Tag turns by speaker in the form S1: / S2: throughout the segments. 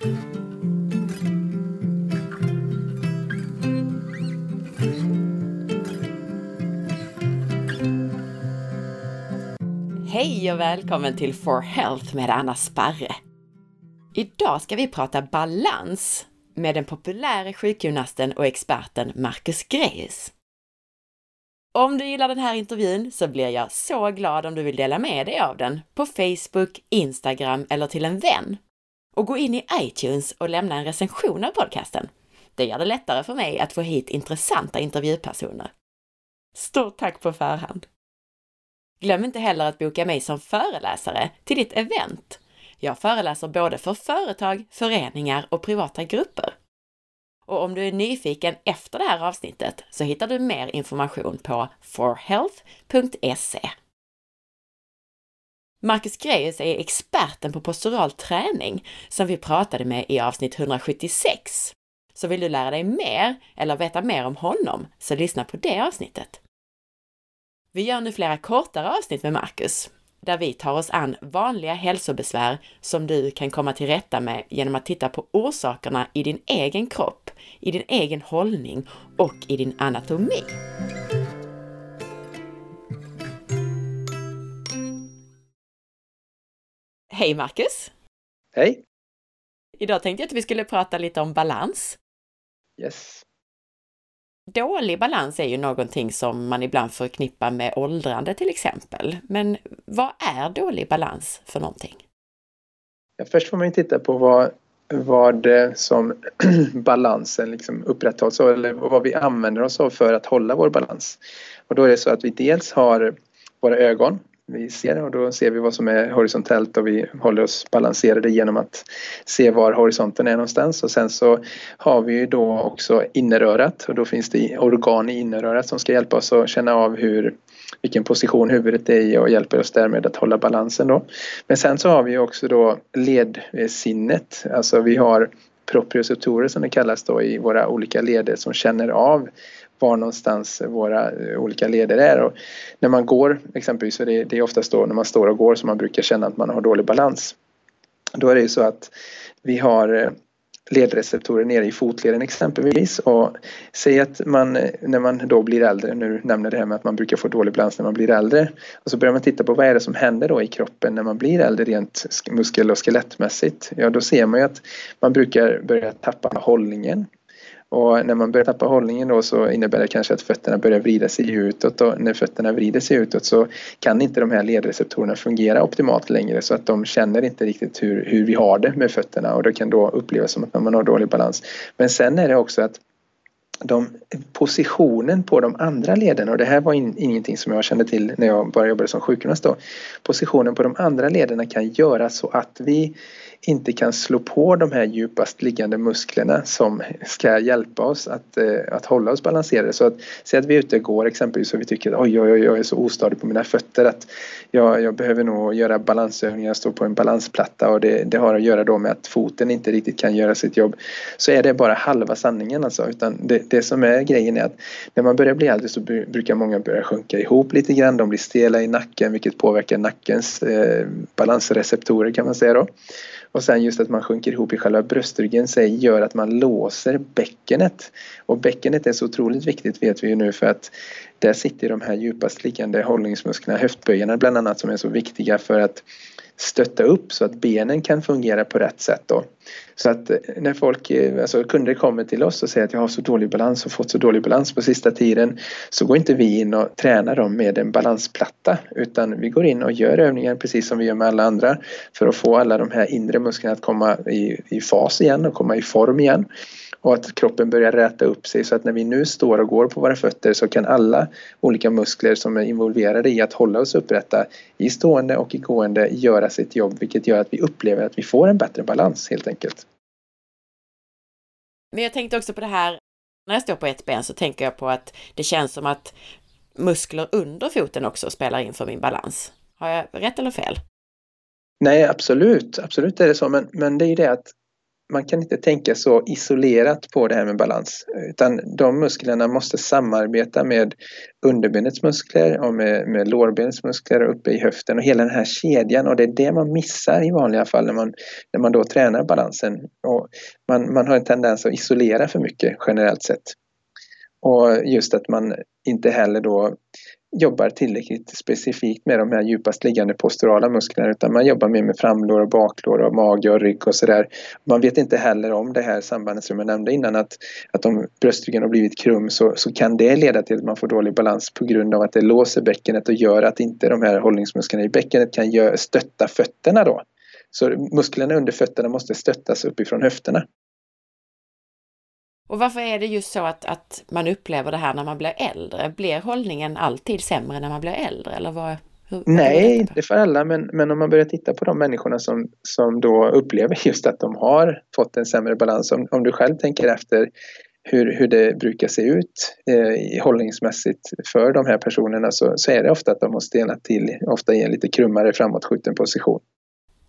S1: Hej och välkommen till For Health med Anna Sparre! Idag ska vi prata balans med den populära sjukgymnasten och experten Marcus Greis. Om du gillar den här intervjun så blir jag så glad om du vill dela med dig av den på Facebook, Instagram eller till en vän. Och gå in i iTunes och lämna en recension av podcasten. Det gör det lättare för mig att få hit intressanta intervjupersoner. Stort tack på förhand! Glöm inte heller att boka mig som föreläsare till ditt event. Jag föreläser både för företag, föreningar och privata grupper. Och om du är nyfiken efter det här avsnittet så hittar du mer information på forhealth.se. Marcus Greus är experten på postural träning som vi pratade med i avsnitt 176. Så vill du lära dig mer eller veta mer om honom så lyssna på det avsnittet. Vi gör nu flera kortare avsnitt med Marcus, där vi tar oss an vanliga hälsobesvär som du kan komma till rätta med genom att titta på orsakerna i din egen kropp, i din egen hållning och i din anatomi. Hej Marcus!
S2: Hej!
S1: Idag tänkte jag att vi skulle prata lite om balans.
S2: Yes.
S1: Dålig balans är ju någonting som man ibland förknippar med åldrande till exempel. Men vad är dålig balans för någonting?
S2: Ja, först får man ju titta på vad, vad som balansen liksom upprätthålls av eller vad vi använder oss av för att hålla vår balans. Och då är det så att vi dels har våra ögon vi ser och då ser vi vad som är horisontellt och vi håller oss balanserade genom att se var horisonten är någonstans och sen så har vi ju då också innerörat och då finns det organ i innerörat som ska hjälpa oss att känna av hur vilken position huvudet är i och hjälper oss därmed att hålla balansen då. Men sen så har vi också då ledsinnet, alltså vi har proprioceptorer som det kallas då i våra olika leder som känner av var någonstans våra eh, olika leder är. Och när man går exempelvis, så det, det är oftast då när man står och går som man brukar känna att man har dålig balans. Då är det ju så att vi har eh, ledreceptorer nere i fotleden exempelvis och säg att man eh, när man då blir äldre, nu nämner det här med att man brukar få dålig balans när man blir äldre och så börjar man titta på vad är det som händer då i kroppen när man blir äldre rent muskel och skelettmässigt. Ja då ser man ju att man brukar börja tappa hållningen och när man börjar tappa hållningen då så innebär det kanske att fötterna börjar vrida sig utåt. Och när fötterna vrider sig utåt så kan inte de här ledreceptorerna fungera optimalt längre. Så att de känner inte riktigt hur, hur vi har det med fötterna. Och det kan då upplevas som att man har dålig balans. Men sen är det också att de, positionen på de andra lederna och det här var in, ingenting som jag kände till när jag började jobba som sjukgymnast då. Positionen på de andra lederna kan göra så att vi inte kan slå på de här djupast liggande musklerna som ska hjälpa oss att, eh, att hålla oss balanserade. Så att säg att vi är ute och går exempelvis och vi tycker att oj, oj, oj, jag är så ostadig på mina fötter att jag, jag behöver nog göra balansövningar, stå på en balansplatta och det, det har att göra då med att foten inte riktigt kan göra sitt jobb. Så är det bara halva sanningen alltså. Utan det, det som är grejen är att när man börjar bli äldre så brukar många börja sjunka ihop lite grann. De blir stela i nacken vilket påverkar nackens eh, balansreceptorer kan man säga då. Och sen just att man sjunker ihop i själva bröstryggen sig gör att man låser bäckenet. Och bäckenet är så otroligt viktigt vet vi ju nu för att där sitter de här djupast liggande hållningsmusklerna, höftböjarna bland annat som är så viktiga för att stötta upp så att benen kan fungera på rätt sätt då. Så att eh, när folk, eh, alltså kunder kommer till oss och säger att jag har så dålig balans och fått så dålig balans på sista tiden så går inte vi in och tränar dem med en balansplatta utan vi går in och gör övningar precis som vi gör med alla andra för att få alla de här inre musklerna att komma i, i fas igen och komma i form igen och att kroppen börjar räta upp sig så att när vi nu står och går på våra fötter så kan alla olika muskler som är involverade i att hålla oss upprätta i stående och i gående göra sitt jobb vilket gör att vi upplever att vi får en bättre balans helt enkelt.
S1: Men jag tänkte också på det här, när jag står på ett ben så tänker jag på att det känns som att muskler under foten också spelar in för min balans. Har jag rätt eller fel?
S2: Nej, absolut, absolut är det så, men, men det är ju det att man kan inte tänka så isolerat på det här med balans utan de musklerna måste samarbeta med underbenets muskler och med, med lårbenets muskler uppe i höften och hela den här kedjan och det är det man missar i vanliga fall när man, när man då tränar balansen. Och man, man har en tendens att isolera för mycket generellt sett. Och just att man inte heller då jobbar tillräckligt specifikt med de här djupast liggande posturala musklerna utan man jobbar mer med framlår och baklår och mage och rygg och sådär. Man vet inte heller om det här sambandet som jag nämnde innan att, att om bröstryggen har blivit krum så, så kan det leda till att man får dålig balans på grund av att det låser bäckenet och gör att inte de här hållningsmusklerna i bäckenet kan gör, stötta fötterna då. Så musklerna under fötterna måste stöttas uppifrån höfterna.
S1: Och varför är det just så att, att man upplever det här när man blir äldre? Blir hållningen alltid sämre när man blir äldre? Eller vad,
S2: hur, Nej, inte för alla, men, men om man börjar titta på de människorna som, som då upplever just att de har fått en sämre balans. Om, om du själv tänker efter hur, hur det brukar se ut eh, hållningsmässigt för de här personerna så, så är det ofta att de har stelnat till, ofta i en lite krummare framåtskjuten position.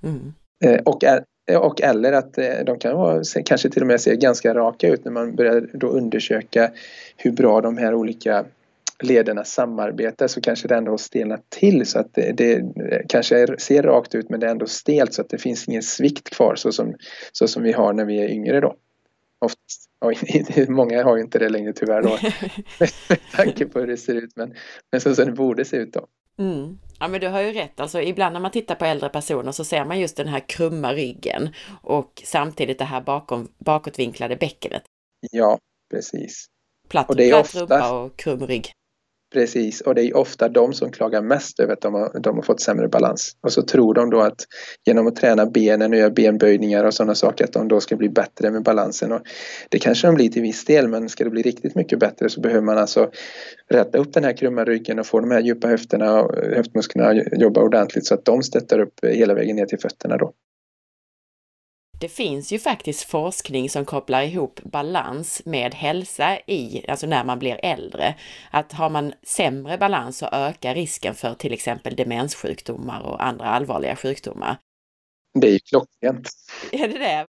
S2: Mm. Eh, och är, och eller att eh, de kan vara, kanske till och med se ganska raka ut när man börjar då undersöka hur bra de här olika lederna samarbetar så kanske det ändå har stelnat till så att det, det kanske ser rakt ut men det är ändå stelt så att det finns ingen svikt kvar så som, så som vi har när vi är yngre då. Oftast. Och många har ju inte det längre tyvärr då med tanke på hur det ser ut men, men så som det borde se ut då.
S1: Mm. Ja men du har ju rätt, alltså ibland när man tittar på äldre personer så ser man just den här krumma ryggen och samtidigt det här bakom, bakåtvinklade bäckenet.
S2: Ja, precis.
S1: Platt, och det är platt ofta... rumpa och krum rygg.
S2: Precis, och det är ofta de som klagar mest över att de har, de har fått sämre balans. Och så tror de då att genom att träna benen och göra benböjningar och sådana saker att de då ska bli bättre med balansen. Och det kanske de blir till viss del men ska det bli riktigt mycket bättre så behöver man alltså rätta upp den här krumma ryggen och få de här djupa höfterna och höftmusklerna jobba ordentligt så att de stöttar upp hela vägen ner till fötterna då.
S1: Det finns ju faktiskt forskning som kopplar ihop balans med hälsa i, alltså när man blir äldre. Att har man sämre balans så ökar risken för till exempel demenssjukdomar och andra allvarliga sjukdomar.
S2: Det är ju klockrent.
S1: Är det det?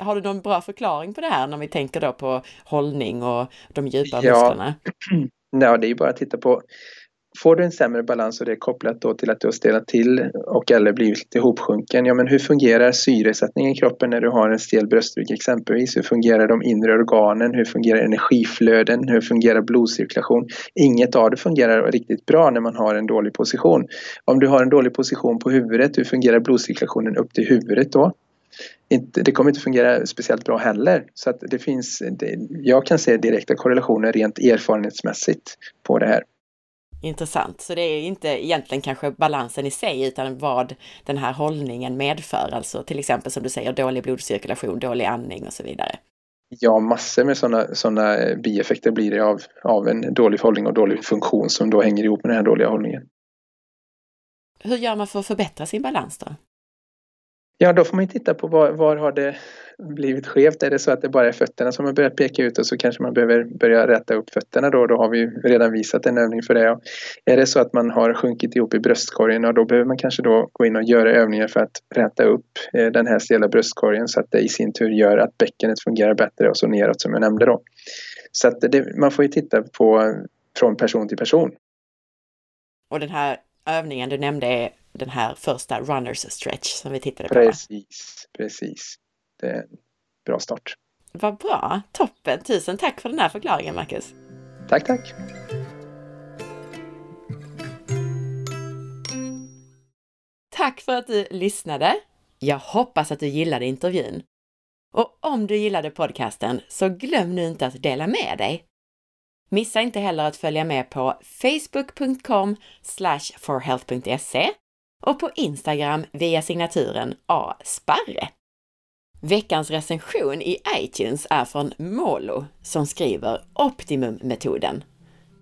S1: Har du någon bra förklaring på det här när vi tänker då på hållning och de djupa ja. musklerna?
S2: Ja, det är ju bara att titta på Får du en sämre balans och det är kopplat då till att du har stelnat till och eller blivit ihopsjunken, ja men hur fungerar syresättningen i kroppen när du har en stel bröstrygg exempelvis? Hur fungerar de inre organen? Hur fungerar energiflöden? Hur fungerar blodcirkulation? Inget av det fungerar riktigt bra när man har en dålig position. Om du har en dålig position på huvudet, hur fungerar blodcirkulationen upp till huvudet då? Inte, det kommer inte fungera speciellt bra heller. Så att det finns, det, jag kan se direkta korrelationer rent erfarenhetsmässigt på det här
S1: intressant. Så det är inte egentligen kanske balansen i sig utan vad den här hållningen medför. Alltså till exempel som du säger dålig blodcirkulation, dålig andning och så vidare.
S2: Ja, massor med sådana såna bieffekter blir det av, av en dålig hållning och dålig funktion som då hänger ihop med den här dåliga hållningen.
S1: Hur gör man för att förbättra sin balans då?
S2: Ja, då får man titta på var, var har det blivit skevt. Är det så att det bara är fötterna som har börjat peka ut och så kanske man behöver börja rätta upp fötterna då. Då har vi redan visat en övning för det. Och är det så att man har sjunkit ihop i bröstkorgen och då behöver man kanske då gå in och göra övningar för att räta upp eh, den här stela bröstkorgen så att det i sin tur gör att bäckenet fungerar bättre och så neråt som jag nämnde då. Så att det, man får ju titta på från person till person.
S1: Och den här övningen du nämnde är den här första runners stretch som vi tittade
S2: på. Precis, precis. Det är en bra start.
S1: Vad bra, toppen! Tusen tack för den här förklaringen Marcus.
S2: Tack, tack!
S1: Tack för att du lyssnade! Jag hoppas att du gillade intervjun. Och om du gillade podcasten så glöm nu inte att dela med dig. Missa inte heller att följa med på facebook.com forhealth.se och på Instagram via signaturen asparre. Veckans recension i iTunes är från Molo som skriver Optimum-metoden.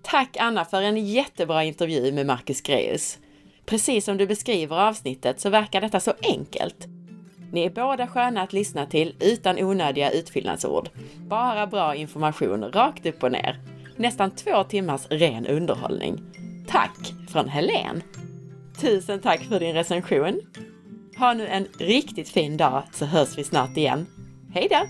S1: Tack Anna för en jättebra intervju med Marcus Greus. Precis som du beskriver avsnittet så verkar detta så enkelt. Ni är båda sköna att lyssna till utan onödiga utfyllnadsord. Bara bra information rakt upp och ner. Nästan två timmars ren underhållning. Tack från Helen! Tusen tack för din recension! Ha nu en riktigt fin dag så hörs vi snart igen. Hej då!